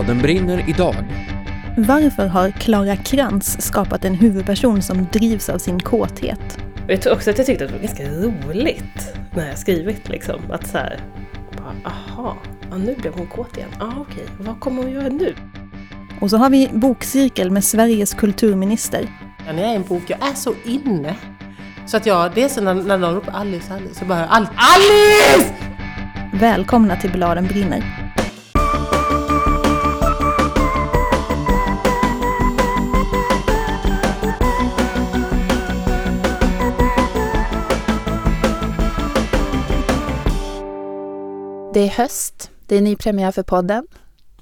Bladen brinner idag. Varför har Klara Krantz skapat en huvudperson som drivs av sin kåthet? Jag tror också att jag tyckte att det var ganska roligt när jag skrivit liksom. Att så här, bara, aha, ja, nu blev hon kåt igen. Ja, ah, okej, vad kommer hon göra nu? Och så har vi bokcirkel med Sveriges kulturminister. Ja, när jag är i en bok, jag är så inne. Så att jag, det är så när, när någon ropar Alice, Alice, så bara Al Alice! Välkomna till Bladen brinner. Det är höst, det är ny premiär för podden.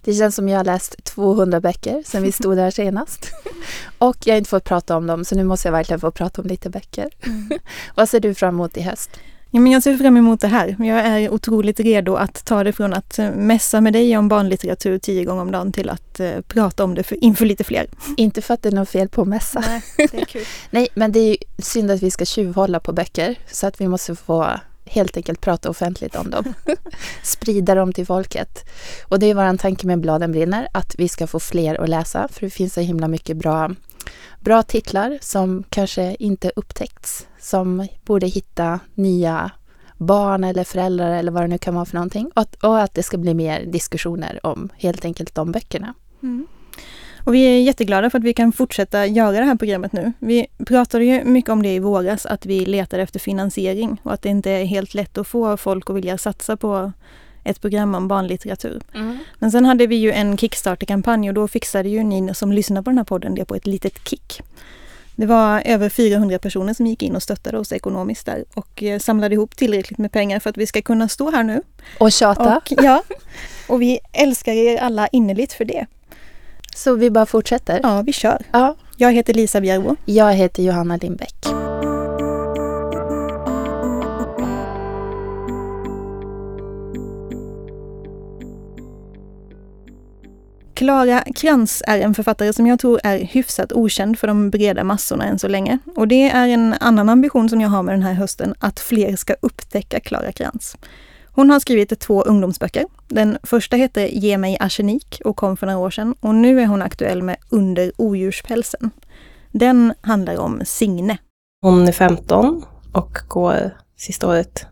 Det känns som jag har läst 200 böcker sedan vi stod där senast. Och jag har inte fått prata om dem, så nu måste jag verkligen få prata om lite böcker. Mm. Vad ser du fram emot i höst? Ja, men jag ser fram emot det här. Jag är otroligt redo att ta det från att eh, mässa med dig om barnlitteratur tio gånger om dagen till att uh, prata om det för, inför lite fler. Inte för att det är något fel på att mässa. Nej, det är kul. Nej, men det är synd att vi ska tjuvhålla på böcker så att vi måste få helt enkelt prata offentligt om dem. Sprida dem till folket. Och det är vår tanke med Bladen brinner, att vi ska få fler att läsa, för det finns så himla mycket bra, bra titlar som kanske inte upptäckts, som borde hitta nya barn eller föräldrar eller vad det nu kan vara för någonting. Och att, och att det ska bli mer diskussioner om helt enkelt de böckerna. Mm. Och vi är jätteglada för att vi kan fortsätta göra det här programmet nu. Vi pratade ju mycket om det i våras, att vi letade efter finansiering och att det inte är helt lätt att få folk att vilja satsa på ett program om barnlitteratur. Mm. Men sen hade vi ju en Kickstarter-kampanj och då fixade ju ni som lyssnar på den här podden det på ett litet kick. Det var över 400 personer som gick in och stöttade oss ekonomiskt där och eh, samlade ihop tillräckligt med pengar för att vi ska kunna stå här nu. Och tjata. Och, ja, och vi älskar er alla innerligt för det. Så vi bara fortsätter? Ja, vi kör. Ja. Jag heter Lisa Bjärbo. Jag heter Johanna Lindbäck. Klara Krantz är en författare som jag tror är hyfsat okänd för de breda massorna än så länge. Och det är en annan ambition som jag har med den här hösten, att fler ska upptäcka Klara Krantz. Hon har skrivit två ungdomsböcker. Den första heter Ge mig arsenik och kom för några år sedan och nu är hon aktuell med Under odjurspälsen. Den handlar om Signe. Hon är 15 och går sista året,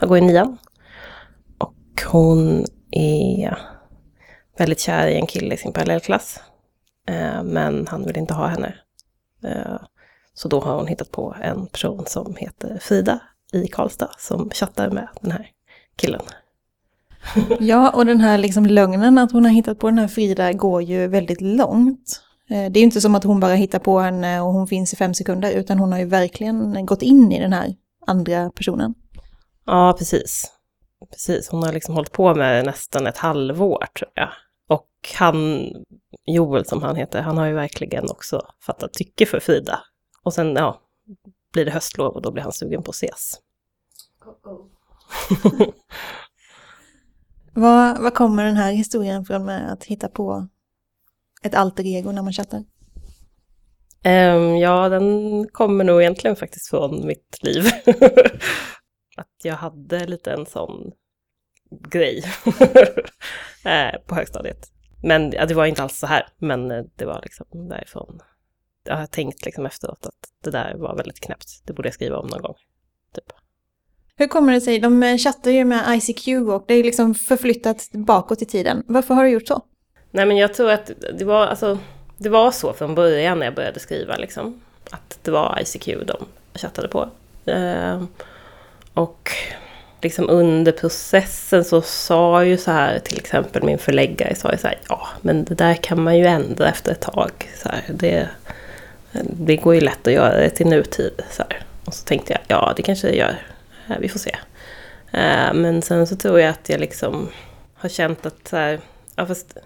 jag går i nian. Och hon är väldigt kär i en kille i sin parallellklass. Eh, men han vill inte ha henne. Eh, så då har hon hittat på en person som heter Frida i Karlstad som chattar med den här killen. Ja, och den här liksom lögnen att hon har hittat på den här Frida går ju väldigt långt. Eh, det är inte som att hon bara hittar på henne och hon finns i fem sekunder, utan hon har ju verkligen gått in i den här andra personen. Ja, precis. Precis, hon har liksom hållit på med nästan ett halvår tror jag. Och han, Joel som han heter, han har ju verkligen också fattat tycke för Frida. Och sen, ja, blir det höstlov och då blir han sugen på att ses. vad, vad kommer den här historien från med att hitta på ett alter ego när man chattar? Um, ja, den kommer nog egentligen faktiskt från mitt liv. att jag hade lite en sån grej eh, på högstadiet. Men ja, det var inte alls så här, men eh, det var liksom därifrån. Jag har tänkt liksom efteråt att det där var väldigt knäppt. Det borde jag skriva om någon gång. Typ. Hur kommer det sig? De eh, chattar ju med ICQ och det är liksom förflyttat bakåt i tiden. Varför har du gjort så? Nej men jag tror att det var, alltså, det var så från början när jag började skriva. Liksom, att det var ICQ de chattade på. Eh, och liksom under processen så sa ju så här, till exempel min förläggare sa ju så här, ja men det där kan man ju ändra efter ett tag. Så här, det, det går ju lätt att göra det till nutid. Så här. Och så tänkte jag, ja det kanske det gör Eh, vi får se. Eh, men sen så tror jag att jag liksom har känt att så här, ja, fast,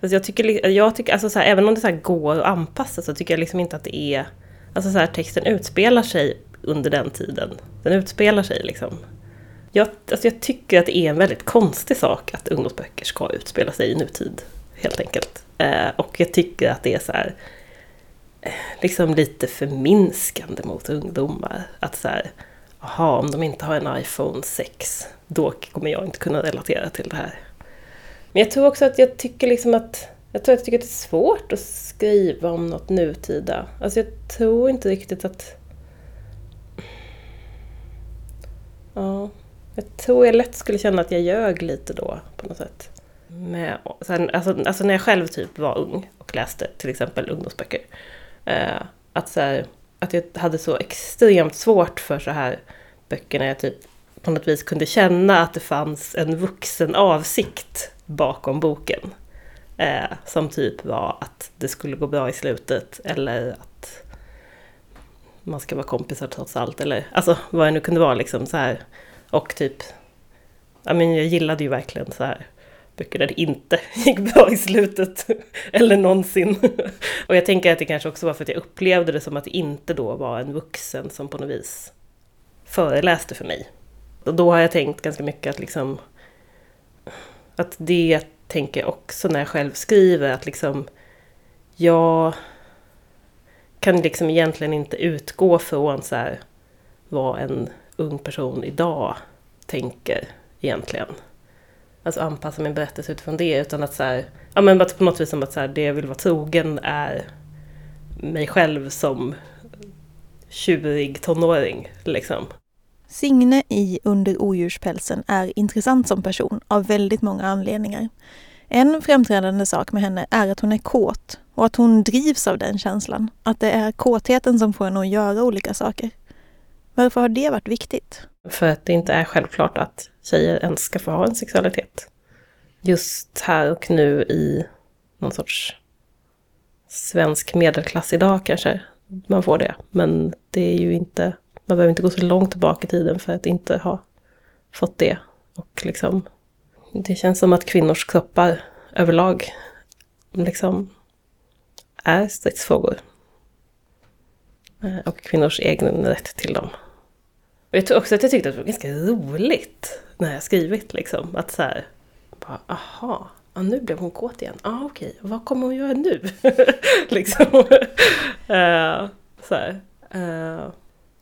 fast jag tycker, jag tycker alltså så här, även om det så går att anpassa så tycker jag liksom inte att det är, alltså så här, texten utspelar sig under den tiden. Den utspelar sig liksom. Jag, alltså jag tycker att det är en väldigt konstig sak att ungdomsböcker ska utspela sig i nutid, helt enkelt. Eh, och jag tycker att det är så här, liksom lite förminskande mot ungdomar. Att så här, Jaha, om de inte har en iPhone 6, då kommer jag inte kunna relatera till det här. Men jag tror också att jag tycker liksom att jag tror att jag tycker att det är svårt att skriva om något nutida. Alltså jag tror inte riktigt att... Ja, jag tror jag lätt skulle känna att jag ljög lite då på något sätt. Med, sen, alltså, alltså när jag själv typ var ung och läste till exempel ungdomsböcker. Eh, att, så här, att jag hade så extremt svårt för så här böcker när jag typ på något vis kunde känna att det fanns en vuxen avsikt bakom boken. Eh, som typ var att det skulle gå bra i slutet eller att man ska vara kompisar trots allt. Eller alltså vad det nu kunde vara liksom så här. Och typ, ja men jag gillade ju verkligen så här böcker där det inte gick bra i slutet. eller någonsin. och jag tänker att det kanske också var för att jag upplevde det som att det inte då var en vuxen som på något vis föreläste för mig. Och då har jag tänkt ganska mycket att liksom att det tänker jag också när jag själv skriver att liksom jag kan liksom egentligen inte utgå från så här, vad en ung person idag tänker egentligen. Alltså anpassa min berättelse utifrån det utan att så här, ja men på något vis som att så här, det jag vill vara trogen är mig själv som tjurig tonåring liksom. Signe i Under odjurspälsen är intressant som person av väldigt många anledningar. En framträdande sak med henne är att hon är kåt och att hon drivs av den känslan. Att det är kåtheten som får henne att göra olika saker. Varför har det varit viktigt? För att det inte är självklart att tjejer ens ska få ha en sexualitet. Just här och nu i någon sorts svensk medelklass idag kanske man får det. Men det är ju inte man behöver inte gå så långt tillbaka i tiden för att inte ha fått det. Och liksom, det känns som att kvinnors kroppar överlag liksom är stridsfrågor. Eh, och kvinnors egen rätt till dem. Och jag tror också att jag tyckte att det var ganska roligt när jag skrivit liksom. Att så här, bara, aha, ja, nu blev hon kåt igen. Ja, ah, okej, okay. vad kommer hon göra nu? liksom. uh, så här, uh,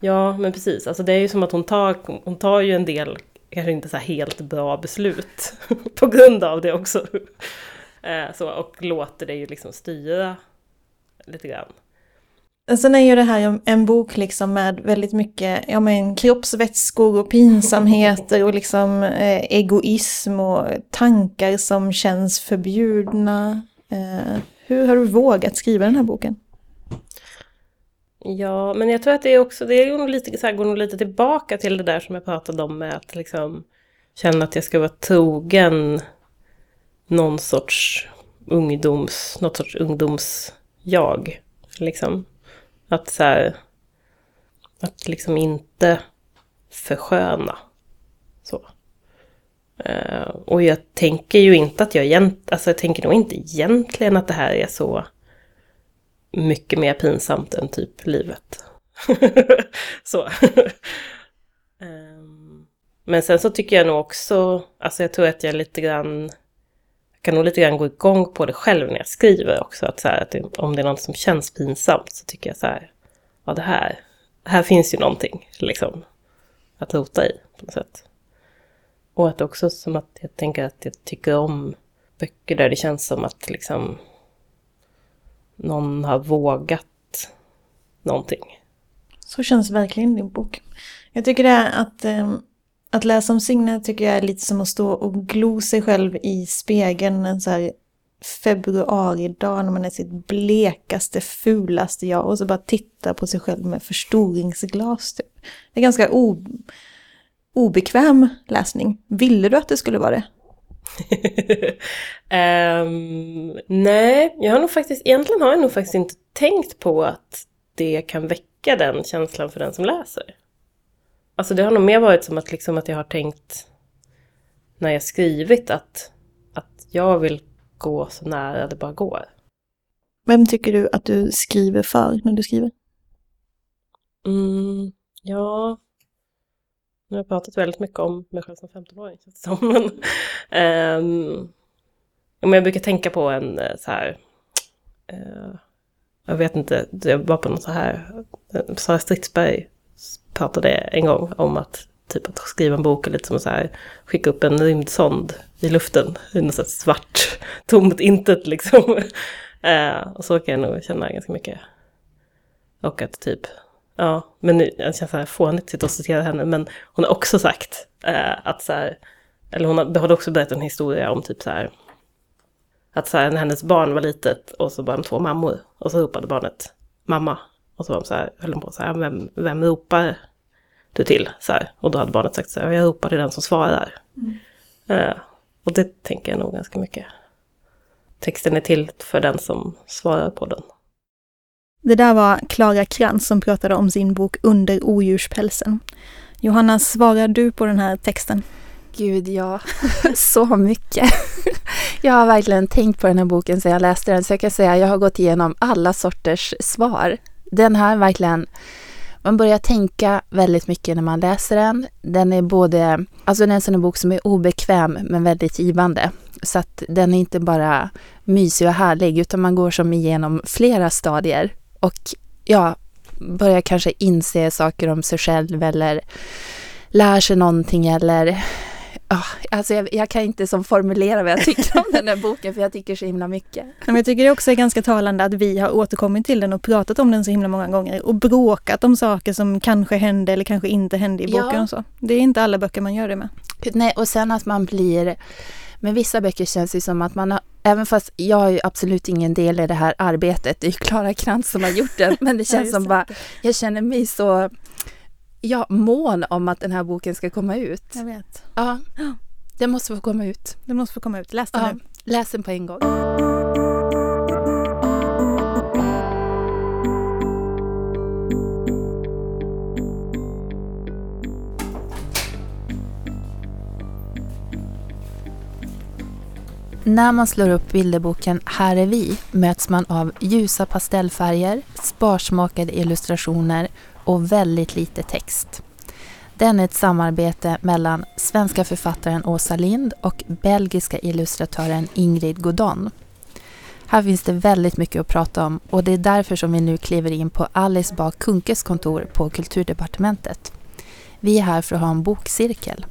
Ja, men precis. Alltså det är ju som att hon tar, hon tar ju en del, kanske inte så helt bra beslut på grund av det också. Uh, så, och låter det ju liksom styra lite grann. Sen är ju det här en bok liksom med väldigt mycket ja, men, kroppsvätskor och pinsamheter och liksom eh, egoism och tankar som känns förbjudna. Eh, hur har du vågat skriva den här boken? Ja, men jag tror att det är också, det är nog lite, så här, går nog lite tillbaka till det där som jag pratade om med att liksom känna att jag ska vara trogen någon sorts ungdoms, något sorts ungdoms-jag. Liksom. Att så här, att liksom inte försköna. Så. Uh, och jag tänker ju inte att jag egentligen, alltså jag tänker nog inte egentligen att det här är så mycket mer pinsamt än typ livet. så. um, men sen så tycker jag nog också, alltså jag tror att jag lite grann, kan nog lite grann gå igång på det själv när jag skriver också. Att, så här, att det, om det är något som känns pinsamt så tycker jag så här, ja det här, här finns ju någonting liksom att rota i på något sätt. Och att också som att jag tänker att jag tycker om böcker där det känns som att liksom någon har vågat någonting. Så känns verkligen din bok. Jag tycker det är att, eh, att läsa om Signe tycker jag är lite som att stå och glo sig själv i spegeln en så här februaridag när man är sitt blekaste, fulaste jag och så bara titta på sig själv med förstoringsglas. Typ. Det är ganska obekväm läsning. Ville du att det skulle vara det? um, nej, jag har nog faktiskt, egentligen har jag nog faktiskt inte tänkt på att det kan väcka den känslan för den som läser. Alltså det har nog mer varit som att, liksom att jag har tänkt när jag skrivit att, att jag vill gå så nära det bara går. Vem tycker du att du skriver för när du skriver? Mm, ja, nu har jag pratat väldigt mycket om mig själv som 15-åring känns det som. Men, um, men jag brukar tänka på en eh, så här, uh, jag vet inte, jag var på något så här, Sara Stridsberg pratade en gång om att typ att skriva en bok är lite som att så här, skicka upp en rymdsond i luften. I något sånt svart, tomt intet liksom. Eh, och så kan jag nog känna ganska mycket. Och att typ, ja, men nu, jag känner så här fånigt att sitta och citera henne, men hon har också sagt eh, att så här, eller hon har, hade också berättat en historia om typ så här, att så här, när hennes barn var litet och så var de två mammor och så ropade barnet mamma. Och så var de så här, höll de på så här, vem, vem ropar du till? Så här, och då hade barnet sagt så här, jag ropar till den som svarar. Eh, och det tänker jag nog ganska mycket. Texten är till för den som svarar på den. Det där var Klara Krantz som pratade om sin bok Under odjurspälsen. Johanna, svarar du på den här texten? Gud, ja. Så mycket. Jag har verkligen tänkt på den här boken sedan jag läste den, så jag kan säga att jag har gått igenom alla sorters svar. Den här verkligen, man börjar tänka väldigt mycket när man läser den. Den är både, alltså den är en sån bok som är obekväm men väldigt givande. Så att den är inte bara mysig och härlig, utan man går som igenom flera stadier. Och ja, börjar kanske inse saker om sig själv eller lär sig någonting eller Oh, alltså jag, jag, kan inte som formulera vad jag tycker om den här boken för jag tycker så himla mycket. Men jag tycker det också är ganska talande att vi har återkommit till den och pratat om den så himla många gånger och bråkat om saker som kanske hände eller kanske inte hände i boken ja. och så. Det är inte alla böcker man gör det med. Nej, och sen att man blir... Med vissa böcker känns det som att man har, även fast jag har ju absolut ingen del i det här arbetet, det är ju Klara Krantz som har gjort den, men det känns ja, som bara, jag känner mig så ja, mån om att den här boken ska komma ut. Jag vet. Ja, den måste få komma ut. Den måste få komma ut. Läs den ja, nu. Läs den på en gång. När man slår upp bilderboken Här är vi möts man av ljusa pastellfärger, sparsmakade illustrationer och väldigt lite text. Den är ett samarbete mellan svenska författaren Åsa Lind och belgiska illustratören Ingrid Godon. Här finns det väldigt mycket att prata om och det är därför som vi nu kliver in på Alice Bah Kunkes kontor på Kulturdepartementet. Vi är här för att ha en bokcirkel.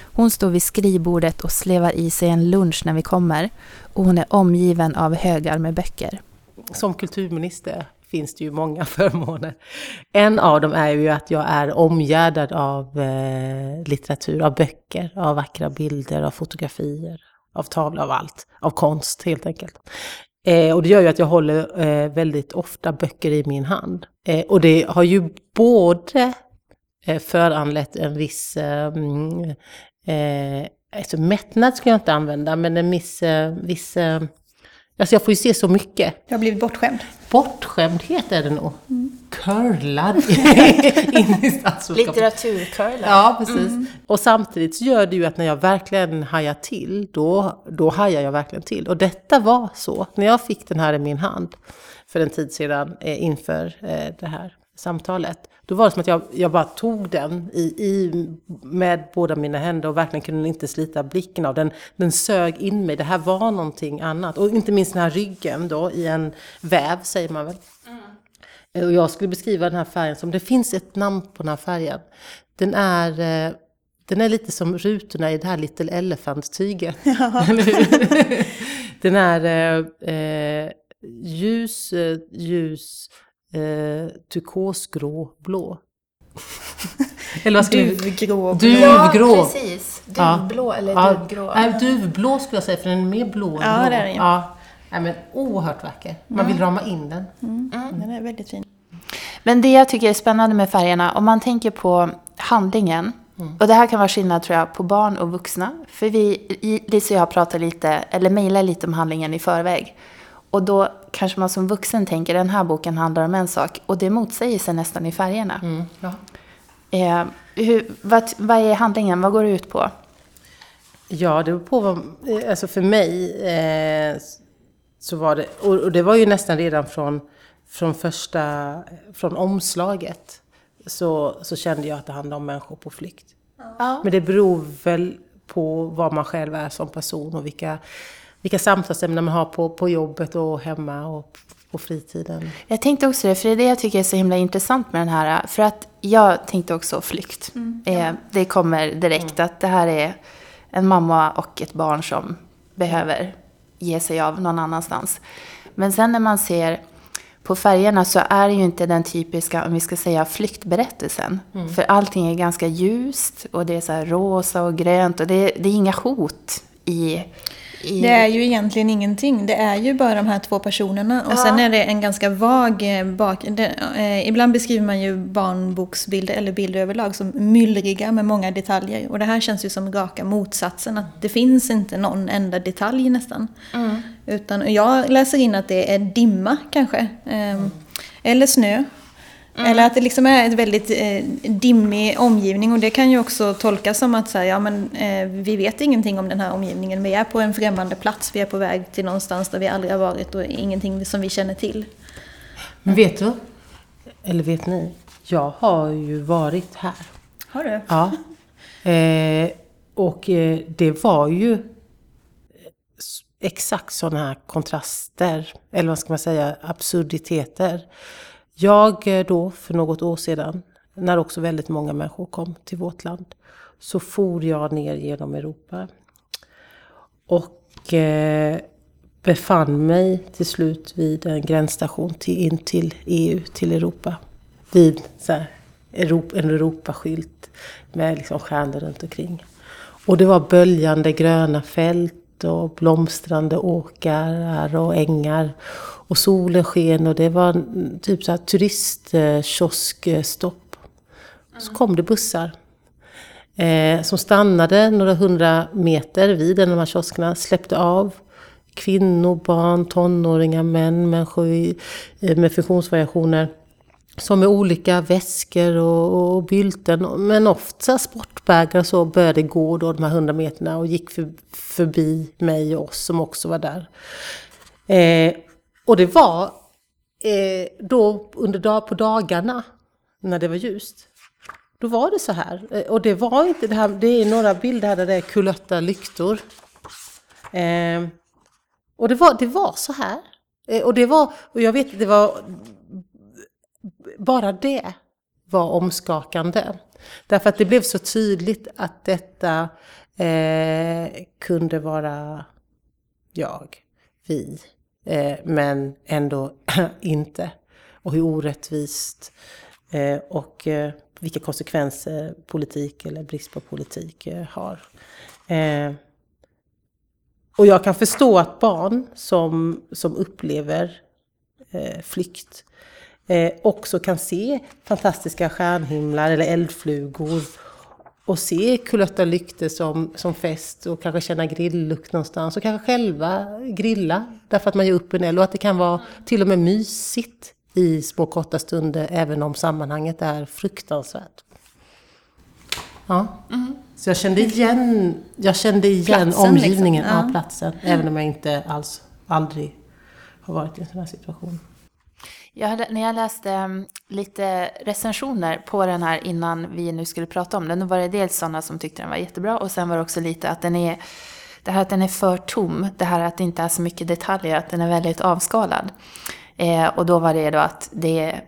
Hon står vid skrivbordet och slevar i sig en lunch när vi kommer och hon är omgiven av högar med böcker. Som kulturminister finns det ju många förmåner. En av dem är ju att jag är omgärdad av eh, litteratur, av böcker, av vackra bilder, av fotografier, av tavlor, av allt. Av konst helt enkelt. Eh, och det gör ju att jag håller eh, väldigt ofta böcker i min hand. Eh, och det har ju både eh, föranlett en viss ehm, eh, alltså mättnad ska jag inte använda, men en eh, viss, eh, viss Alltså jag får ju se så mycket. Du har blivit bortskämd. Bortskämdhet är det nog. Mm. Curlad in i statsvetenskap. Litteraturcurlad. Ja, precis. Mm. Och samtidigt så gör det ju att när jag verkligen hajar till, då, då hajar jag verkligen till. Och detta var så, när jag fick den här i min hand för en tid sedan eh, inför eh, det här samtalet. Då var det som att jag, jag bara tog den i, i, med båda mina händer och verkligen kunde inte slita blicken av den. Den sög in mig, det här var någonting annat. Och inte minst den här ryggen då i en väv säger man väl. Mm. Och jag skulle beskriva den här färgen som, det finns ett namn på den här färgen. Den är, eh, den är lite som rutorna i det här Little Elephant-tyget. Ja. den är eh, eh ljus, eh, ljus eh, turkosgrå blå. eller vad skulle Duvgrå. Duvgrå. Ja, precis. Duvblå ja. eller ja. duvgrå. Nej, duvblå skulle jag säga, för den är mer blå än ja, blå. Det är den, ja. Nej, men oerhört vacker. Man mm. vill rama in den. Mm. Mm. Den är väldigt fin. Men det jag tycker är spännande med färgerna, om man tänker på handlingen, Mm. Och det här kan vara skillnad tror jag på barn och vuxna. För vi, Lisa och jag pratar lite, eller mejlar lite om handlingen i förväg. Och då kanske man som vuxen tänker den här boken handlar om en sak och det motsäger sig nästan i färgerna. Mm, ja. eh, hur, vad, vad är handlingen? Vad går det ut på? Ja, det beror på vad, eh, alltså för mig eh, så var det, och det var ju nästan redan från, från första, från omslaget, så, så kände jag att det handlade om människor på flykt. Ja. Men det beror väl på vad man själv är som person och vilka vilka samtalsämnen man har på, på jobbet och hemma och på fritiden. Jag tänkte också det, för det är det jag tycker är så himla intressant med den här. För att jag tänkte också flykt. Eh, det kommer direkt att det här är en mamma och ett barn som behöver ge sig av någon annanstans. Men sen när man ser på färgerna så är det ju inte den typiska, om vi ska säga flyktberättelsen. För allting är ganska ljust och det är så här rosa och grönt och det, det är inga hot i... i Det är ju egentligen ingenting. Det är ju bara de här två personerna. Och sen är det en ganska vag eh, bak... Det, eh, ibland beskriver man ju barnboksbilder, eller bilder överlag, som myllriga med många detaljer. Och det här känns ju som raka motsatsen. Att det finns inte någon enda detalj nästan. Utan jag läser in att det är dimma kanske. Eh, eller snö. Eller att det liksom är ett väldigt eh, dimmig omgivning och det kan ju också tolkas som att så här, ja, men, eh, vi vet ingenting om den här omgivningen. Vi är på en främmande plats, vi är på väg till någonstans där vi aldrig har varit och ingenting som vi känner till. Men vet du? Eller vet ni? Jag har ju varit här. Har du? Ja. Eh, och eh, det var ju exakt sådana här kontraster, eller vad ska man säga, absurditeter. Jag eh, då, för något år sedan, när också väldigt många människor kom till vårt land, så for jag ner genom Europa. Och eh, befann mig till slut vid en gränsstation till, in till EU, till Europa. Vid så här, Europa, en Europaskylt med liksom stjärnor runt omkring. Och det var böljande gröna fält och blomstrande åkrar och ängar. Och solen sken och det var typ så här turistkioskstopp. Så kom det bussar. Eh, som stannade några hundra meter vid en av de här kioskerna, släppte av kvinnor, barn, tonåringar, män, människor med funktionsvariationer. Som med olika väskor och, och bylten, men ofta sportbägar och så började gå då de här hundra meterna och gick för, förbi mig och oss som också var där. Eh, och det var eh, då under dag, på dagarna när det var ljust. Då var det så här. Eh, Och det var inte det här, det är några bilder här där det är kulötta lyktor. Eh, och det var, det var så här. Eh, och det var, och jag vet, det var bara det var omskakande. Därför att det blev så tydligt att detta eh, kunde vara jag, vi, eh, men ändå inte. Och hur orättvist eh, och eh, vilka konsekvenser politik eller brist på politik eh, har. Eh, och jag kan förstå att barn som, som upplever eh, flykt eh, också kan se fantastiska stjärnhimlar eller eldflugor och se kulötta lyktor som, som fest och kanske känna grilllukt någonstans och kanske själva grilla därför att man gör upp en eld och att det kan vara till och med mysigt i små korta stunder även om sammanhanget är fruktansvärt. Ja. Så jag kände igen, jag kände igen Platsen, omgivningen, liksom. Ja. platsen, även om jag inte alls, aldrig har varit i en sån här situation. Jag när jag läste mm, lite recensioner på den här innan vi nu skulle prata om den, då var det dels sådana som tyckte den var jättebra och sen var det också lite att den är, det här att den är för tom, det här att det inte är så mycket detaljer, att den är väldigt avskalad. Eh, och då var det då att det,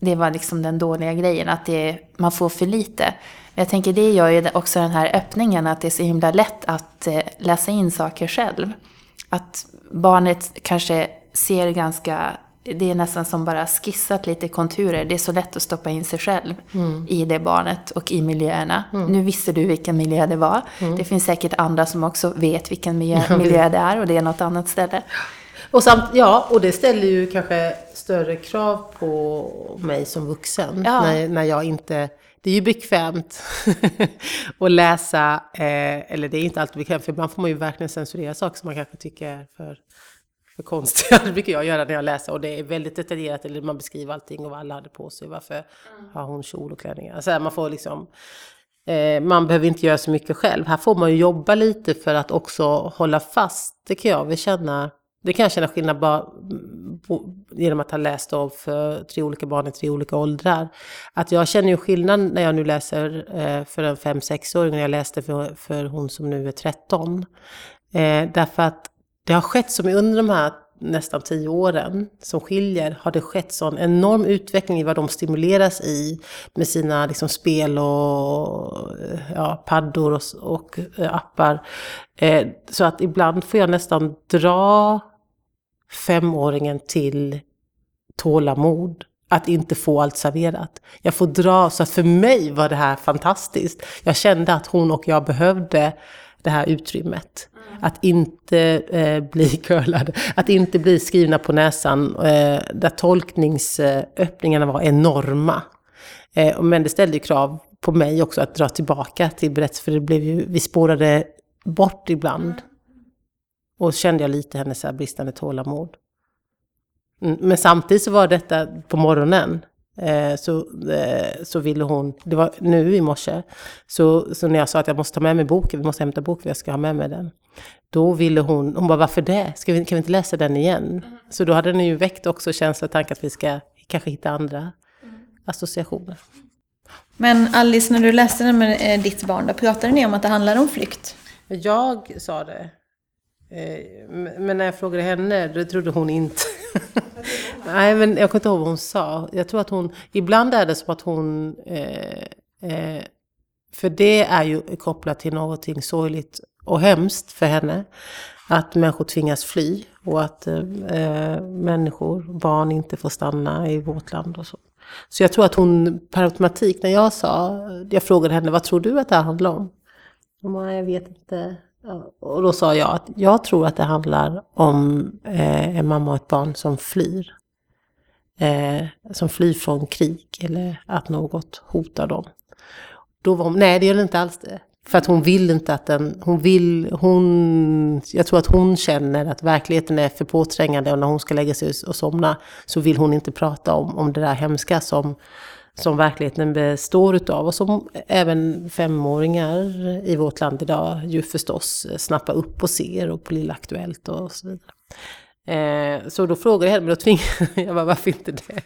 det var liksom den dåliga grejen, att det, man får för lite. Men jag tänker det gör ju också den här öppningen, att det är så himla lätt att eh, läsa in saker själv. Att barnet kanske ser ganska, det är nästan som bara skissat lite konturer. Det är så lätt att stoppa in sig själv i det barnet och i miljöerna. Nu visste du vilken miljö det var. Det finns säkert andra som också vet vilken miljö, miljö det är och det är något annat ställe. Och samt, ja, och det ställer ju kanske större krav på mig som vuxen. Ja. När, när jag inte... Det är ju bekvämt att läsa, eh, eller det är inte alltid bekvämt, för ibland får man ju verkligen censurera saker som man kanske tycker är för, för konstiga. Det brukar jag göra när jag läser och det är väldigt detaljerat, eller man beskriver allting och vad alla hade på sig, varför har hon kjol och klänningar. Alltså man får liksom... Eh, man behöver inte göra så mycket själv. Här får man ju jobba lite för att också hålla fast, det kan jag väl känna. Det kan jag känna skillnad bara på, genom att ha läst av för tre olika barn i tre olika åldrar. Att jag känner ju skillnad när jag nu läser eh, för en 5-6-åring, när jag läste för, för hon som nu är 13. Eh, därför att det har skett som under de här nästan tio åren som skiljer har det skett sån enorm utveckling i vad de stimuleras i med sina liksom, spel och ja, paddor och, och eh, appar. Eh, så att ibland får jag nästan dra femåringen till tålamod att inte få allt serverat. Jag får dra, så att för mig var det här fantastiskt. Jag kände att hon och jag behövde det här utrymmet. Att inte eh, bli curlade, att inte bli skrivna på näsan, eh, där tolkningsöppningarna var enorma. Eh, men det ställde ju krav på mig också att dra tillbaka till berättelsen, för det blev ju, vi spårade bort ibland. Och kände jag lite hennes så bristande tålamod. Mm, men samtidigt så var detta på morgonen. Eh, så, eh, så ville hon, det var nu i morse, så, så när jag sa att jag måste ta med mig boken, vi måste hämta boken, jag ska ha med mig den. Då ville hon, hon bara varför det? Ska vi, kan vi inte läsa den igen? Mm. Så då hade den ju väckt också känsla och tanke att vi ska kanske hitta andra mm. associationer. Men Alice, när du läste den med eh, ditt barn, då pratade ni om att det handlar om flykt? Jag sa det. Eh, men när jag frågade henne, då trodde hon inte. Nej, men jag kommer inte ihåg vad hon sa. Jag tror att hon, ibland är det som att hon, eh, eh, för det är ju kopplat till någonting sorgligt och hemskt för henne. Att människor tvingas fly och att eh, eh människor, barn inte får stanna i vårt land och så. Så jag tror att hon per automatik, när jag sa, jag frågade henne, vad tror du att det här handlar om? Nej, jag vet inte. Och då sa jag att jag tror att det handlar om eh, en mamma och ett barn som flyr. Eh, som flyr från krig eller att något hotar dem. Då var hon, nej det gör det inte alls det. För att hon vill inte att den, hon vill, hon, jag tror att hon känner att verkligheten är för påträngande och när hon ska lägga sig och somna så vill hon inte prata om, om det där hemska som, som verkligheten består utav och som även femåringar i vårt land idag ju förstås snappar upp och ser och på Lilla Aktuellt och så vidare. Eh, så då frågade jag henne, men då tvingade jag bara, varför inte det?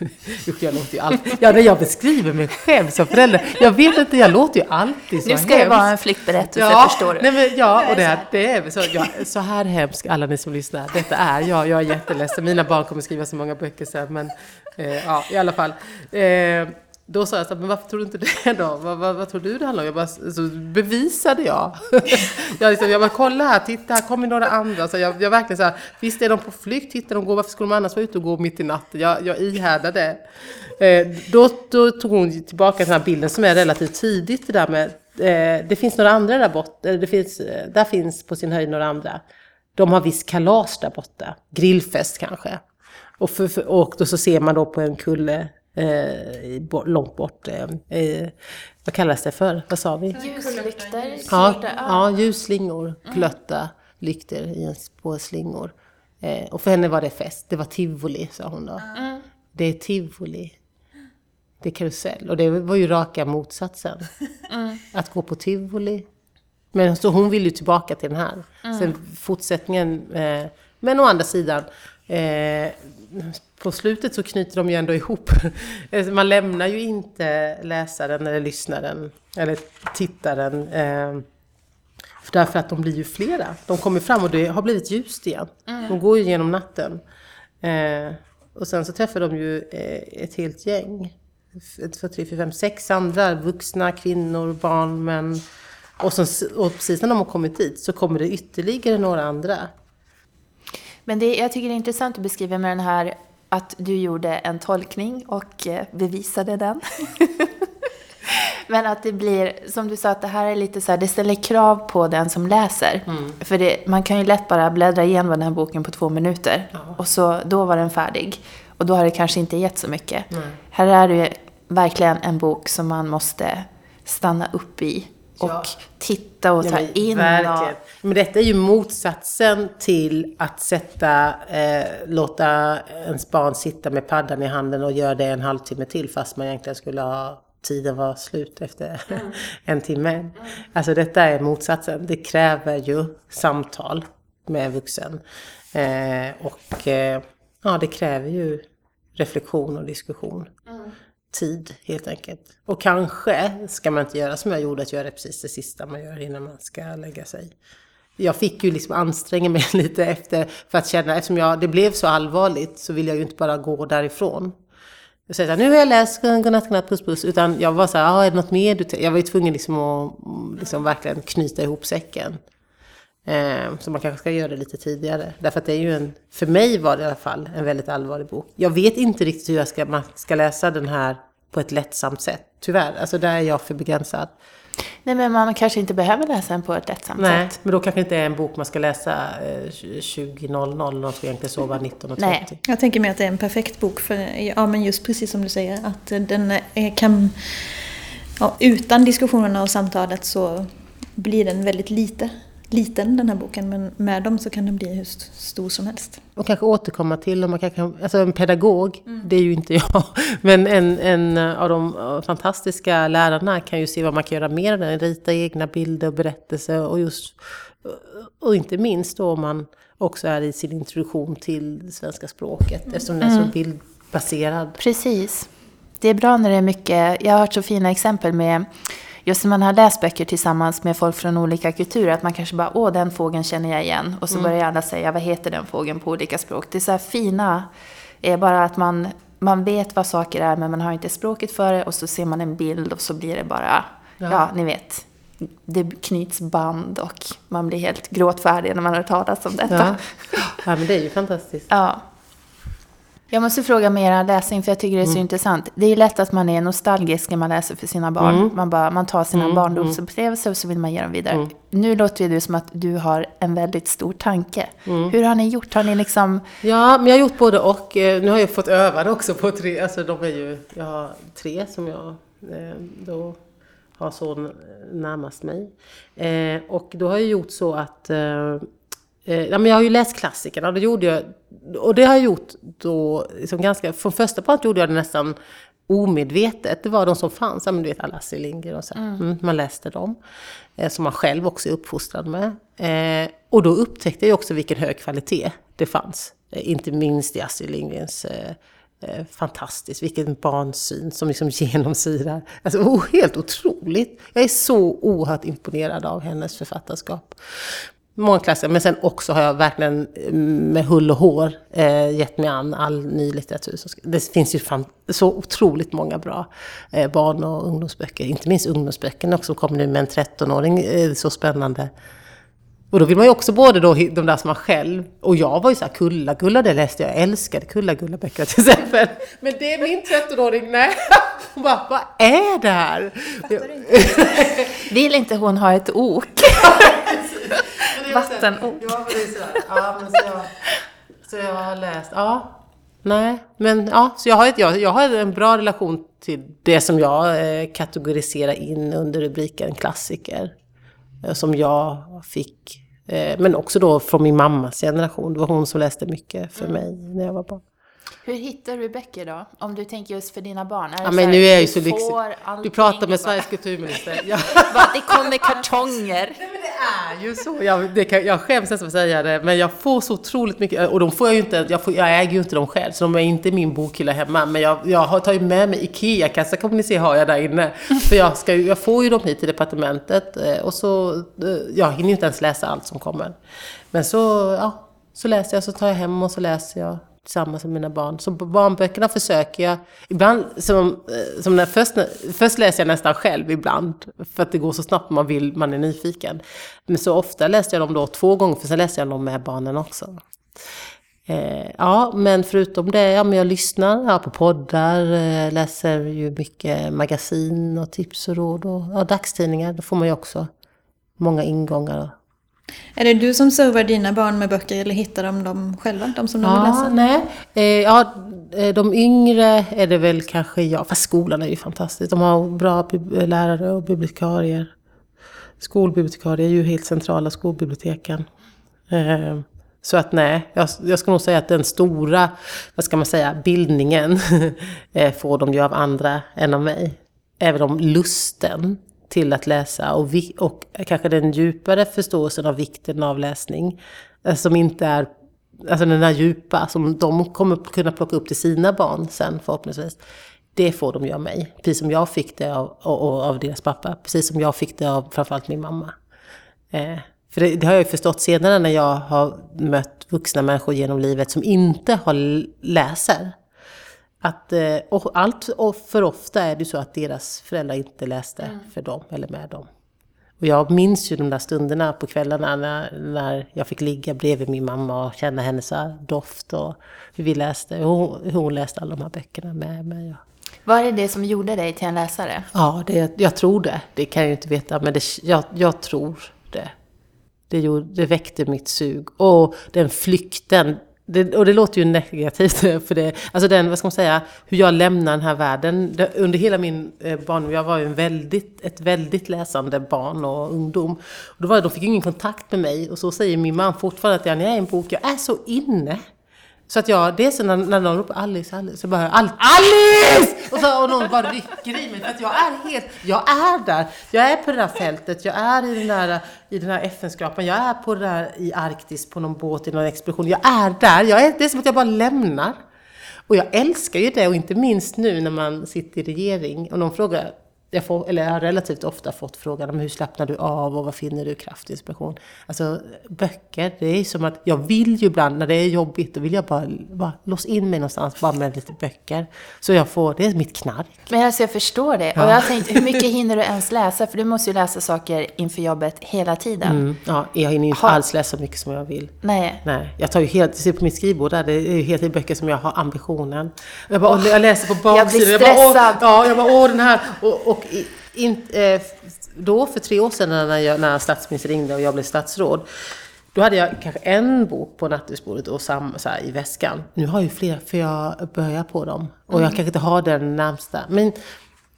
Usch, jag låter ju alltid, ja när jag beskriver mig själv som förälder, jag vet inte, jag låter ju alltid så Nu ska hemskt. det vara en flyktberättelse, ja, förstår du. Nej, men, ja, och det, här, det är så, ja, så här hemskt, alla ni som lyssnar, detta är jag, jag är jätteledsen, mina barn kommer skriva så många böcker sen, men eh, ja, i alla fall. Eh, då sa jag så här, men varför tror du inte det då? Vad, vad, vad tror du det handlar om? Jag bara, så bevisade jag. jag, liksom, jag bara, kolla här, titta, här kommer några andra. Så jag, jag verkligen så här, visst är de på flykt, hittar de går, varför skulle de annars vara ute och gå mitt i natten? Jag, jag ihärdade. Eh, då, då tog hon tillbaka den här bilden som är relativt tidigt, det där med, eh, det finns några andra där borta, eh, det finns, eh, där finns på sin höjd några andra. De har visst kalas där borta, grillfest kanske. Och, för, för, och då så ser man då på en kulle eh, långt bort. Eh, eh, vad kallas det för? Vad sa vi? Ljuslyktor. Ja, ja, ljusslingor. Glötta lyktor i på slingor. Eh, och för henne var det fest. Det var tivoli, sa hon då. Mm. Det är tivoli. Det är karusell. Och det var ju raka motsatsen. Mm. Att gå på tivoli. Men så hon vill ju tillbaka till den här. Mm. Sen fortsättningen. Eh, men å andra sidan. Eh, på slutet så knyter de ju ändå ihop. Man lämnar ju inte läsaren eller lyssnaren eller tittaren. Eh, därför att de blir ju flera. De kommer fram och det har blivit ljust igen. Mm. De går ju genom natten. Eh, och sen så träffar de ju eh, ett helt gäng. Ett, två, tre, fyra, fem, sex andra vuxna, kvinnor, barn, män. Och, så, och precis när de har kommit dit så kommer det ytterligare några andra. Men det, jag tycker det är intressant att beskriva med den här att du gjorde en tolkning och eh, bevisade den. Men att det blir, som du sa, att det här är lite så här, det ställer krav på den som läser. Mm. För det, man kan ju lätt bara bläddra igenom den här boken på två minuter. Ja. Och så, då var den färdig. Och då har det kanske inte gett så mycket. Mm. Här är det verkligen en bok som man måste stanna upp i och ja. titta och ta ja, in. Verkligen. Men detta är ju motsatsen till att sätta, eh, låta ens barn sitta med paddan i handen och göra det en halvtimme till fast man egentligen skulle ha tiden var slut efter mm. en timme. Mm. Alltså detta är motsatsen. Det kräver ju samtal med en vuxen. Eh, och eh, ja, det kräver ju reflektion och diskussion. Mm tid helt enkelt. Och kanske ska man inte göra som jag gjorde, att göra precis det sista man gör innan man ska lägga sig. jag fick ju liksom anstränga mig lite efter för att känna, eftersom jag, det blev så allvarligt så vill jag ju inte bara gå därifrån. Jag säger såhär, nu har jag läst Godnatt, godnatt, puss, puss. Utan jag var så här, ah, är det något mer du Jag var ju tvungen liksom att mm, liksom verkligen knyta ihop säcken. Eh, så man kanske ska göra det lite tidigare. Därför att det är ju en, för mig var det i alla fall, en väldigt allvarlig bok. Jag vet inte riktigt hur jag ska, man ska läsa den här på ett lättsamt sätt. Tyvärr, alltså där är jag för begränsad. Nej, men man kanske inte behöver läsa den på ett lättsamt Nej, sätt. men då kanske inte är en bok man ska läsa eh, 20.00 och ska egentligen sova 19.30. Nej. Jag tänker mig att det är en perfekt bok för, ja men just precis som du säger, att den är, kan, ja, utan diskussionerna och samtalet så blir den väldigt lite liten den här boken men med dem så kan den bli hur stor som helst. Och kanske återkomma till om man kan, alltså en pedagog, mm. det är ju inte jag, men en, en av de fantastiska lärarna kan ju se vad man kan göra mer av den, rita egna bilder och berättelser och just, och inte minst då om man också är i sin introduktion till svenska språket mm. eftersom den är så mm. bildbaserad. Precis. Det är bra när det är mycket, jag har hört så fina exempel med just när man har läst böcker tillsammans med folk från olika kulturer, att man kanske bara, åh den fågeln känner jag igen. Och så mm. börjar alla säga, vad heter den fågeln på olika språk. Det är så här fina, är bara att man, man vet vad saker är, men man har inte språket för det. Och så ser man en bild och så blir det bara, ja, ja ni vet. Det knyts band och man blir helt gråtfärdig när man har talat om detta. Ja. ja, men det är ju fantastiskt. Ja. Jag måste fråga med era läsning, för jag tycker det är så mm. intressant. Det är lätt att man är nostalgisk när man läser för sina barn. Mm. Man, bara, man tar sina mm. barndomsupplevelser och så vill man ge dem vidare. Mm. Nu låter det som att du har en väldigt stor tanke. Mm. Hur har ni gjort? Har ni liksom... Ja, men jag har gjort både och. Eh, nu har jag fått öva det också på tre. Alltså de är ju, jag har tre som jag eh, då har så närmast mig. Eh, och då har jag gjort så att ja, men jag har ju läst klassikerna och det gjorde jag. Och det har jag gjort då, liksom ganska, från första part gjorde jag det nästan omedvetet. Det var de som fanns, ja, men du vet alla Astrid Lindgren och så. Mm. Mm, man läste dem. Eh, som man själv också är uppfostrad med. Eh, och då upptäckte jag också vilken hög kvalitet det fanns. Eh, inte minst i Astrid Lindgrens eh, eh, fantastiskt, vilken barnsyn som liksom genomsyrar. Alltså oh, helt otroligt! Jag är så oerhört imponerad av hennes författarskap många klassiker, men sen också har jag verkligen mm, med hull och hår eh, gett mig an all ny litteratur. Det finns ju fan, så otroligt många bra eh, barn och ungdomsböcker, inte minst ungdomsböckerna också, kommer nu med en 13-åring, eh, så spännande. Och då vill man ju också både då de där som man själv, och jag var ju såhär Kulla-Gulla, det läste jag, jag älskade Kulla-Gulla-böcker till exempel. Men det är min 13-åring, nej! Hon bara, vad är det här? Vill inte hon ha ett ok? Ja, är sådär. Ja, men så jag, så jag har läst, ja. Nej, men ja, så jag har, ett, jag, jag har en bra relation till det som jag eh, kategoriserar in under rubriken klassiker. Eh, som jag fick, eh, men också då från min mammas generation. Det var hon som läste mycket för mm. mig när jag var barn. Hur hittar du böcker då? Om du tänker just för dina barn? Är ja, men nu är jag ju så lyxig. Du pratar med Sveriges kulturminister. Ja. det kommer kartonger. Nej, är ju så. Jag, det kan, jag skäms nästan för att säga det, men jag får så otroligt mycket. Och de får jag ju inte, jag, får, jag äger ju inte dem själv, så de är inte i min bokhylla hemma. Men jag, jag har tagit med mig IKEA-kassa, kommer ni se, har jag där inne. För jag, ska, jag får ju dem hit till departementet eh, och så, eh, jag hinner ju inte ens läsa allt som kommer. Men så, ja, så läser jag, så tar jag hem och så läser jag tillsammans med mina barn. Så barnböckerna försöker jag, ibland, som, eh, som när först, först läser jag nästan själv ibland, för att det går så snabbt man vill, man är nyfiken. Men så ofta läste jag dem då två gånger, för sen läser jag dem med barnen också. Eh, ja, men förutom det, ja men jag lyssnar ja, på poddar, eh, läser ju mycket magasin och tips och råd och ja, dagstidningar. Då får man ju också många ingångar är det du som servar dina barn med böcker eller hittar de dem själva, de som de ja, vill läsa? Nej. Eh, ja, eh, de yngre är det väl kanske jag, fast skolan är ju fantastisk. De har bra lärare och bibliotekarier. Skolbibliotekarier är ju helt centrala skolbiblioteken. Eh, så att nej, jag, jag ska nog säga att den stora, vad ska man säga, bildningen eh, får de ju av andra än av mig. Även om lusten till att läsa och, vi, och kanske den djupare förståelsen av vikten av läsning. Eh, som inte är, alltså den där djupa som de kommer kunna plocka upp till sina barn sen förhoppningsvis. Det får de ju av mig, precis som jag fick det av, av, av deras pappa, precis som jag fick det av framförallt min mamma. Eh, För det, det har jag ju förstått senare när jag har mött vuxna människor genom livet som inte har läser. Att, eh, och allt och för ofta är det så att deras föräldrar inte läste för dem eller med dem. Och jag minns ju de där stunderna på kvällarna när, när jag fick ligga bredvid min mamma och känna hennes doft och hur vi läste. Hon, hur hon läste alla de här böckerna med mig. Var det det som gjorde dig till en läsare? Ja, det, jag tror det. Det kan jag ju inte veta, men det, jag, jag tror det. Det, gjorde, det väckte mitt sug. Och den flykten, det, och det låter ju negativt, för det, alltså den, vad ska man säga, hur jag lämnar den här världen. Det, under hela min eh, barndom, jag var ju en väldigt, ett väldigt läsande barn och ungdom. Och då var det, de fick ingen kontakt med mig, och så säger min man fortfarande att jag, när jag är i en bok, jag är så inne. Så att jag, det är så när, när någon ropar Alice, Alice, så bara Al Alice! Och, så, och någon bara rycker i mig för att jag är helt, jag är där. Jag är på det där fältet, jag är i den där, i den här FN-skrapan, jag är på det där i Arktis på någon båt i någon expedition. Jag är där, jag är, det är som att jag bara lämnar. Och jag älskar ju det och inte minst nu när man sitter i regering och någon frågar jag, får, eller jag har relativt ofta fått frågan om hur slappnar du av och vad finner du kraft och inspiration? Alltså böcker, det är som att jag vill ju ibland när det är jobbigt, då vill jag bara, bara låsa in mig någonstans bara med lite böcker. Så jag får, det är mitt knark. Men alltså jag förstår det. Och jag har tänkt, hur mycket hinner du ens läsa? För du måste ju läsa saker inför jobbet hela tiden. Mm, ja, jag hinner ju inte Har- alls läsa så mycket som jag vill. Nej. Nej, jag tar ju helt, ser på mitt skrivbord där, det är ju helt i böcker som jag har ambitionen. Jag, bara, jag läser på jag blir baksidan, bara, åh, stressad. ja, jag bara, åh den här. Och, och i- in, eh, då för tre år sedan när, jag, när statsministern ringde och jag blev statsråd, då hade jag kanske en bok på nattduksbordet och sam, så här, i väskan. Nu har jag ju flera för jag börjar på dem. Och Mm. jag kanske inte har den närmsta. Men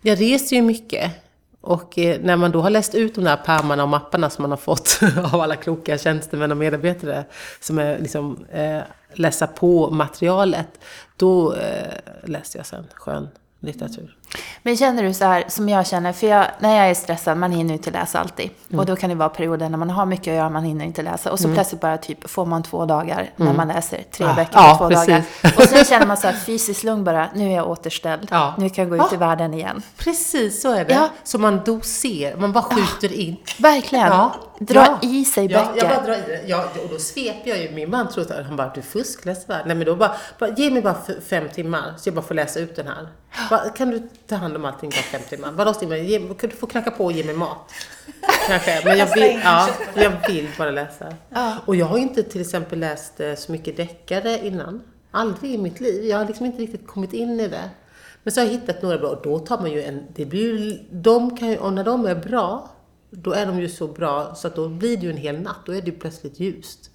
jag reser ju mycket. Och eh, när man då har läst ut de där pärmarna och mapparna som man har fått av alla kloka tjänstemän och medarbetare som är liksom eh, läsa på materialet, då eh, läste jag sen skön litteratur. Men känner du så här som jag känner, för jag, när jag är stressad, man hinner ju inte läsa alltid. Mm. Och då kan det vara perioder när man har mycket att göra, man hinner inte läsa. Och så plötsligt bara typ får man två dagar när man läser tre Ah, böcker ja, två precis. dagar. Och sen känner man så här fysiskt lugn bara, nu är jag återställd. Ja. Nu kan jag gå ut i Ah. världen igen. Precis så är det. Ja. Så man doser, man bara skjuter in. Verkligen. Ja. Dra Ja. i sig Ja, böcker. jag bara drar i det. Ja, och då sveper jag ju. Min man tror att han bara, du fuskläser? Nej men då bara, bara, ge mig bara fem timmar så jag bara får läsa ut den här. Bara, kan du ta hand om allting bara fem timmar? Vadå kan du få knacka på och ge mig mat? Kanske, men jag vill, ja, jag vill bara läsa. Och jag har inte till exempel läst eh, så mycket deckare innan. Aldrig i mitt liv. Jag har liksom inte riktigt kommit in i det. Men så har jag hittat några bra och då tar man ju en, det blir ju, de kan ju, och när de är bra, då är de ju så bra så att då blir det ju en hel natt, då är det ju plötsligt ljust.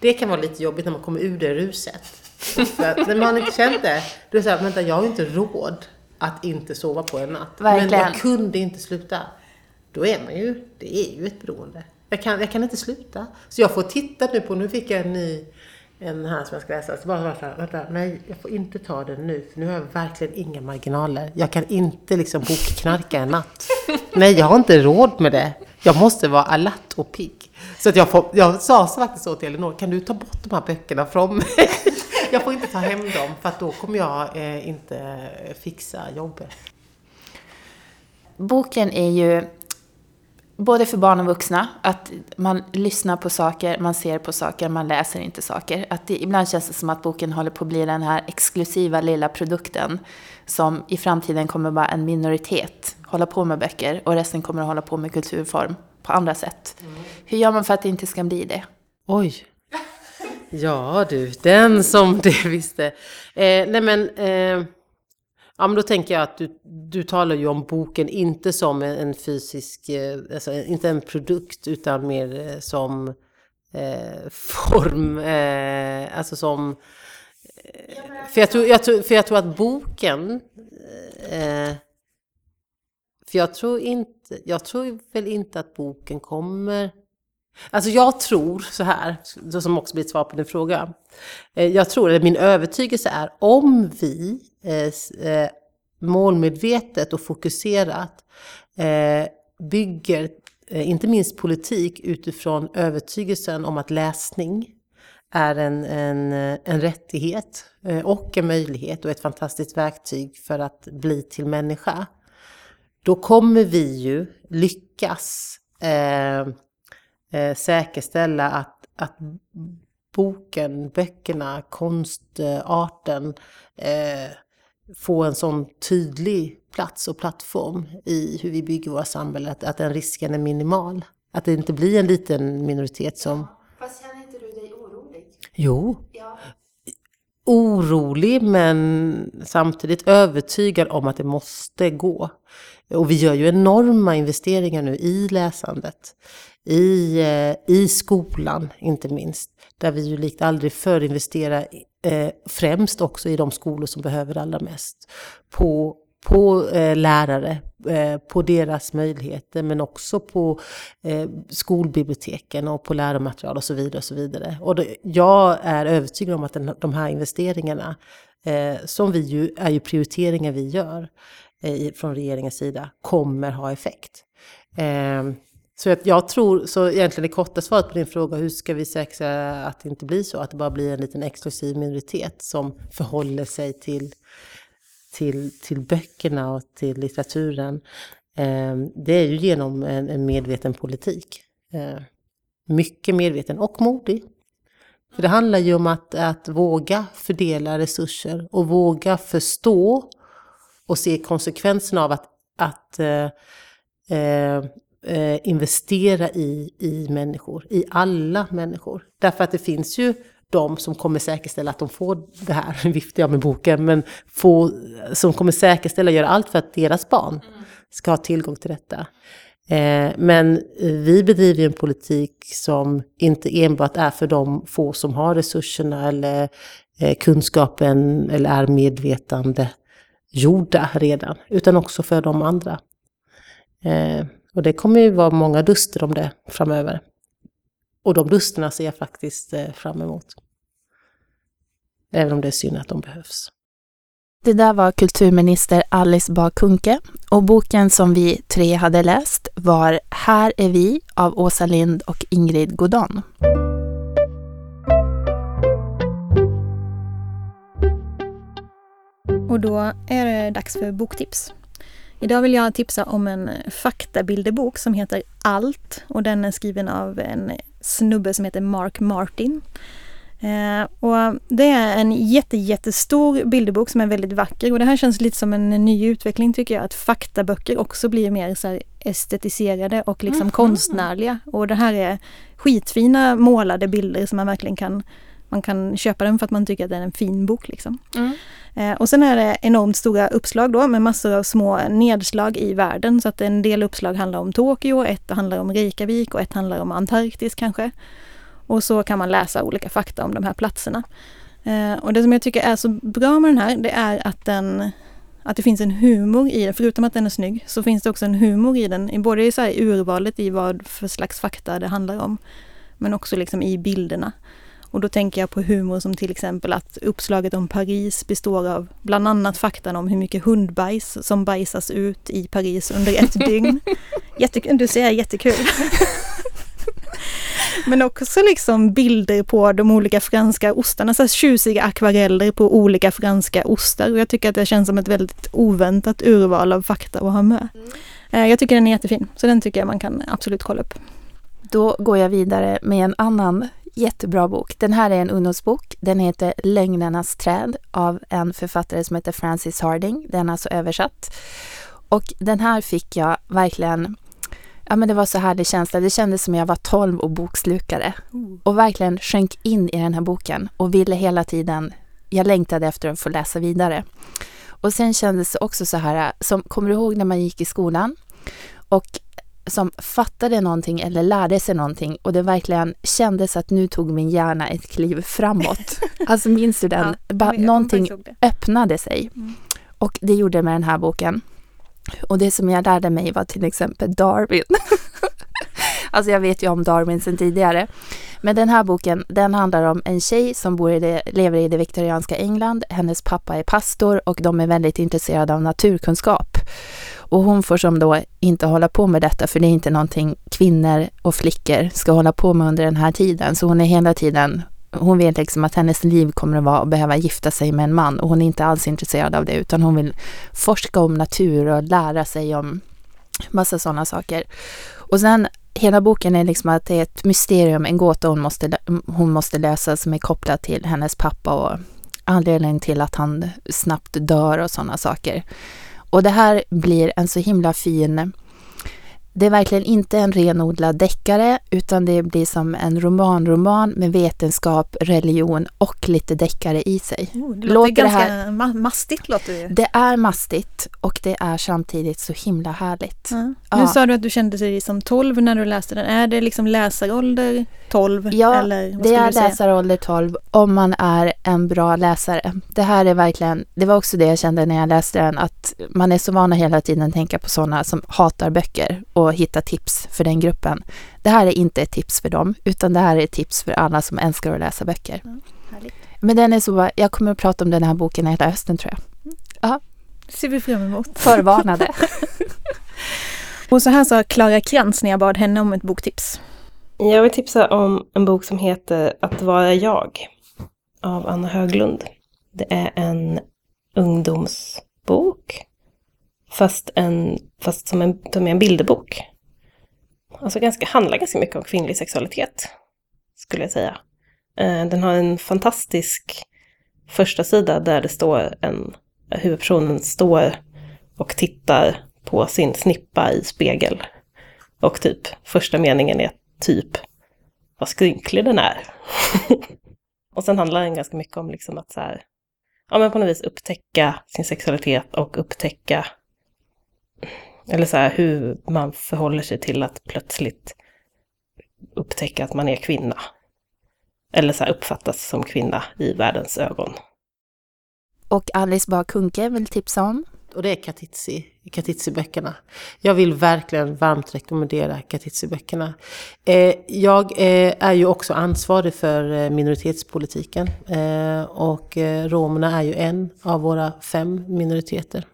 Det kan vara lite jobbigt när man kommer ur det ruset. För att när man inte känt det, då är det såhär, vänta jag har ju inte råd att inte sova på en natt. Men Verkligen. jag kunde inte sluta. Då är man ju, det är ju ett beroende. Jag kan, jag kan inte sluta. Så jag får titta nu på, nu fick jag en ny, en här som jag ska läsa. Så bara, här, vänta, nej jag får inte ta den nu. För nu har jag verkligen inga marginaler. Jag kan inte liksom bokknarka en natt. Nej, jag har inte råd med det. Jag måste vara alert och pigg. Så att jag, får, jag sa så faktiskt så till Elinor, kan du ta bort de här böckerna från mig? Jag får inte ta hem dem för att då kommer jag eh, inte fixa jobbet. Boken är ju både för barn och vuxna, att man lyssnar på saker, man ser på saker, man läser inte saker. Att det, ibland känns det som att boken håller på att bli den här exklusiva lilla produkten som i framtiden kommer vara en minoritet hålla på med böcker och resten kommer att hålla på med kulturform på andra sätt. Hur gör man för att det inte ska bli det? Oj. Ja du, den som det visste. Eh, nej men, eh, ja men då tänker jag att du, du talar ju om boken inte som en, fysisk, eh, alltså inte en produkt utan mer eh, som eh, form, eh, alltså som... För, jag tror, jag tror, för jag tror att boken... För jag tror inte, jag tror väl inte att boken kommer Alltså jag tror så här, som också blir ett svar på din fråga. Eh, jag tror, eller min övertygelse är, om vi eh, eh, målmedvetet och fokuserat bygger, inte minst politik, utifrån övertygelsen om att läsning är en, en, en rättighet och en möjlighet och ett fantastiskt verktyg för att bli till människa. Då kommer vi ju lyckas eh, säkerställa att, att boken, böckerna, konstarten eh, får en sån tydlig plats och plattform i hur vi bygger våra samhällen, att, att den risken är minimal. Att det inte blir en liten minoritet som... Fast känner inte du dig orolig? Jo, Ja. orolig men samtidigt övertygad om att det måste gå. Och vi gör ju enorma investeringar nu i läsandet. I, eh, i skolan inte minst. Där vi ju likt aldrig förr investerar eh, främst också i de skolor som behöver det allra mest. På, på eh, lärare, eh, på deras möjligheter men också på eh, skolbiblioteken och på läromaterial och så vidare. Och så vidare. Och det, jag är övertygad om att den, de här investeringarna, eh, som vi ju, är ju prioriteringar vi gör från regeringens sida, kommer ha effekt. Ehm, så att jag tror, så egentligen det korta svaret på din fråga, hur ska vi säkra att det inte blir så, att det bara blir en liten exklusiv minoritet som förhåller sig till, till, till böckerna och till litteraturen. Eh, det är ju genom en, en medveten politik. Eh, mycket medveten och modig. För det handlar ju om att, att våga fördela resurser och våga förstå och se konsekvenserna av att, att eh, eh eh, investera i, i människor, i alla människor. Därför att det finns ju de som kommer säkerställa att de får det här, nu viftar jag med boken, men få, som kommer säkerställa och göra allt för att deras barn ska ha tillgång till detta. Eh, men vi bedriver ju en politik som inte enbart är för de få som har resurserna eller eh, kunskapen eller är medvetande gjorda redan, utan också för de andra. Eh, och det kommer ju vara många duster om det framöver. Och de dusterna ser jag faktiskt eh, fram emot. Även om det är synd att de behövs. Det där var kulturminister Alice Bah Kuhnke och boken som vi tre hade läst var Här är vi av Åsa Lind och Ingrid Godon. Och då är det dags för boktips. Idag vill jag tipsa om en faktabildebok som heter Allt och den är skriven av en snubbe som heter Mark Martin. Eh, och det är en jätte, jättestor bilderbok som är väldigt vacker och det här känns lite som en ny utveckling tycker jag, att faktaböcker också blir mer så här estetiserade och liksom Mhm. konstnärliga. Och det här är skitfina målade bilder som man verkligen kan man kan köpa den för att man tycker att det är en fin bok. Liksom. Eh, och sen är det enormt stora uppslag då med massor av små nedslag i världen. Så att en del uppslag handlar om Tokyo, ett handlar om Reykjavik och ett handlar om Antarktis kanske. Och så kan man läsa olika fakta om de här platserna. Eh, och det som jag tycker är så bra med den här, det är att den att det finns en humor i den, förutom att den är snygg, så finns det också en humor i den, både i så urvalet i vad för slags fakta det handlar om, men också liksom i bilderna. Och då tänker jag på humor som till exempel att uppslaget om Paris består av bland annat faktan om hur mycket hundbajs som bajsas ut i Paris under ett dygn. Jättekul, du ser jättekul. Men också liksom bilder på de olika franska ostarna, så här tjusiga akvareller på olika franska ostar. Och jag tycker att det känns som ett väldigt oväntat urval av fakta att ha med. Eh, Jag tycker den är jättefin, så den tycker jag man kan absolut kolla upp. Då går jag vidare med en annan jättebra bok. Den här är en ungdomsbok. Den heter Lögnernas träd av en författare som heter Francis Harding. Den är alltså översatt. Och den här fick jag verkligen Ja men det var så härlig känsla. Det kändes som jag var 12 och bokslukare. Och verkligen sjönk in i den här boken och ville hela tiden, jag längtade efter att få läsa vidare. Och sen kändes det också så här, som, kommer du ihåg när man gick i skolan och som fattade någonting eller lärde sig någonting och det verkligen kändes att nu tog min hjärna ett kliv framåt. Alltså minns du den? Ja, kommer någonting öppnade sig. Och det gjorde med den här boken. Och det som jag lärde mig var till exempel Darwin. alltså jag vet ju om Darwin sedan tidigare. Men den här boken, den handlar om en tjej som bor i det, lever i det viktorianska England. Hennes pappa är pastor och de är väldigt intresserade av naturkunskap. Och hon får som då inte hålla på med detta för det är inte någonting kvinnor och flickor ska hålla på med under den här tiden. Så hon är hela tiden, hon vet liksom att hennes liv kommer att vara att behöva gifta sig med en man och hon är inte alls intresserad av det utan hon vill forska om natur och lära sig om massa sådana saker. Och sen hela boken är liksom att det är ett mysterium, en gåta hon måste, hon måste lösa som är kopplad till hennes pappa och anledningen till att han snabbt dör och sådana saker. Och det här blir en så himla fin det är verkligen inte en renodlad deckare utan det blir som en romanroman med vetenskap, religion och lite deckare i sig. Oh, det låter, låter ganska det här, mastigt. Låter det. det är mastigt och det är samtidigt så himla härligt. Ja. Ja. Nu sa du att du kände dig som 12 när du läste den. Är det liksom läsarålder 12? Ja, eller det är läsarålder 12 om man är en bra läsare. Det här är verkligen, det var också det jag kände när jag läste den, att man är så van att hela tiden tänka på sådana som hatar böcker och hitta tips för den gruppen. Det här är inte ett tips för dem, utan det här är ett tips för alla som älskar att läsa böcker. Mm, Men den är så, jag kommer att prata om den här boken hela hösten tror jag. Mm. Ja. ser vi fram emot. Förvarnade. och så här sa Klara Krantz när jag bad henne om ett boktips. Jag vill tipsa om en bok som heter Att vara jag av Anna Höglund. Det är en ungdomsbok Fast, en, fast som, en, som är en bilderbok. Alltså ganska, handlar ganska mycket om kvinnlig sexualitet, skulle jag säga. Eh, den har en fantastisk första sida där det står en, huvudpersonen står och tittar på sin snippa i spegel. Och typ första meningen är typ vad skrynklig den är. och sen handlar den ganska mycket om liksom att så här, ja men på något vis upptäcka sin sexualitet och upptäcka eller så här, hur man förhåller sig till att plötsligt upptäcka att man är kvinna. Eller så här, uppfattas som kvinna i världens ögon. Och Alice Bah Kuhnke vill tipsa om? Och det är Katitzi, Katitsi-böckerna. Jag vill verkligen varmt rekommendera Katitzi-böckerna. Eh, jag eh, är ju också ansvarig för eh, minoritetspolitiken. Eh, och eh, romerna är ju en av våra fem minoriteter.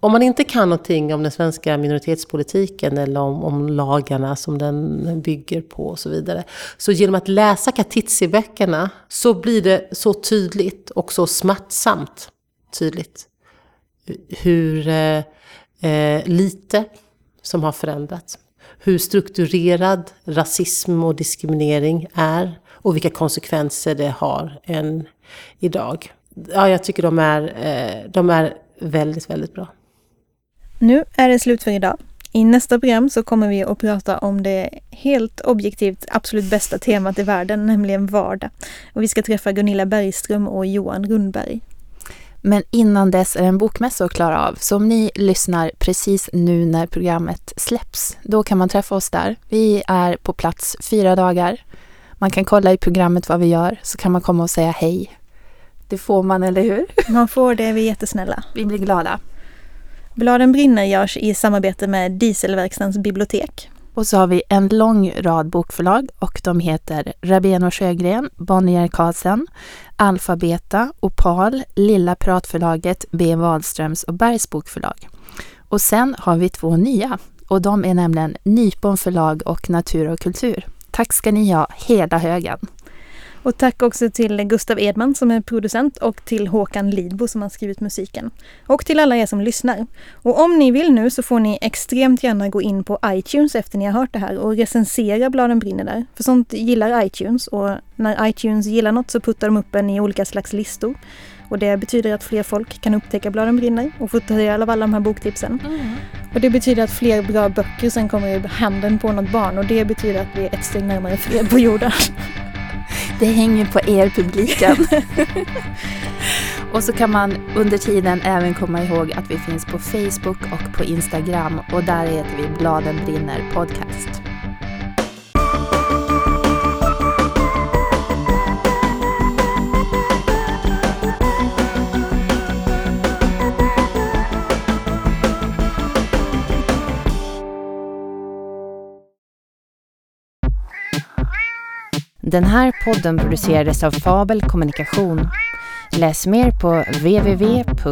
Om man inte kan någonting om den svenska minoritetspolitiken eller om, om lagarna som den bygger på och så vidare. Så genom att läsa Katitzi-böckerna så blir det så tydligt och så smärtsamt tydligt hur eh, eh, lite som har förändrats. Hur strukturerad rasism och diskriminering är och vilka konsekvenser det har än idag. Ja, jag tycker de är, eh, de är väldigt, väldigt bra. Nu är det slut för idag. I nästa program så kommer vi att prata om det helt objektivt absolut bästa temat i världen, nämligen vardag. Och vi ska träffa Gunilla Bergström och Johan Rundberg. Men innan dess är en bokmässa att klara av, så om ni lyssnar precis nu när programmet släpps, då kan man träffa oss där. Vi är på plats fyra dagar. Man kan kolla i programmet vad vi gör, så kan man komma och säga hej. Det får man, eller hur? Man får det, vi är jättesnälla. Vi blir glada. Bladen brinner görs i samarbete med Dieselverkstadens bibliotek. Och så har vi en lång rad bokförlag och de heter Rabén och Sjögren, Bonnier Karlsen, Alfabeta, Opal, Lilla Pratförlaget, B. Wahlströms och Bergs bokförlag. Och sen har vi två nya och de är nämligen Nypon förlag och Natur och kultur. Tack ska ni ha, hela högen! Och tack också till Gustav Edman som är producent och till Håkan Lidbo som har skrivit musiken. Och till alla er som lyssnar. Och om ni vill nu så får ni extremt gärna gå in på iTunes efter ni har hört det här och recensera Bladen brinner där. För sånt gillar iTunes och när iTunes gillar något så puttar de upp en i olika slags listor. Och det betyder att fler folk kan upptäcka Bladen brinner och få ta del av alla de här boktipsen. Mm. Och det betyder att fler bra böcker sen kommer i handen på något barn och det betyder att vi är ett steg närmare fred på jorden. Det hänger på er publiken. och så kan man under tiden även komma ihåg att vi finns på Facebook och på Instagram och där heter vi Bladen brinner podcast. Den här podden producerades av Fabel Kommunikation. Läs mer på www.fabel.se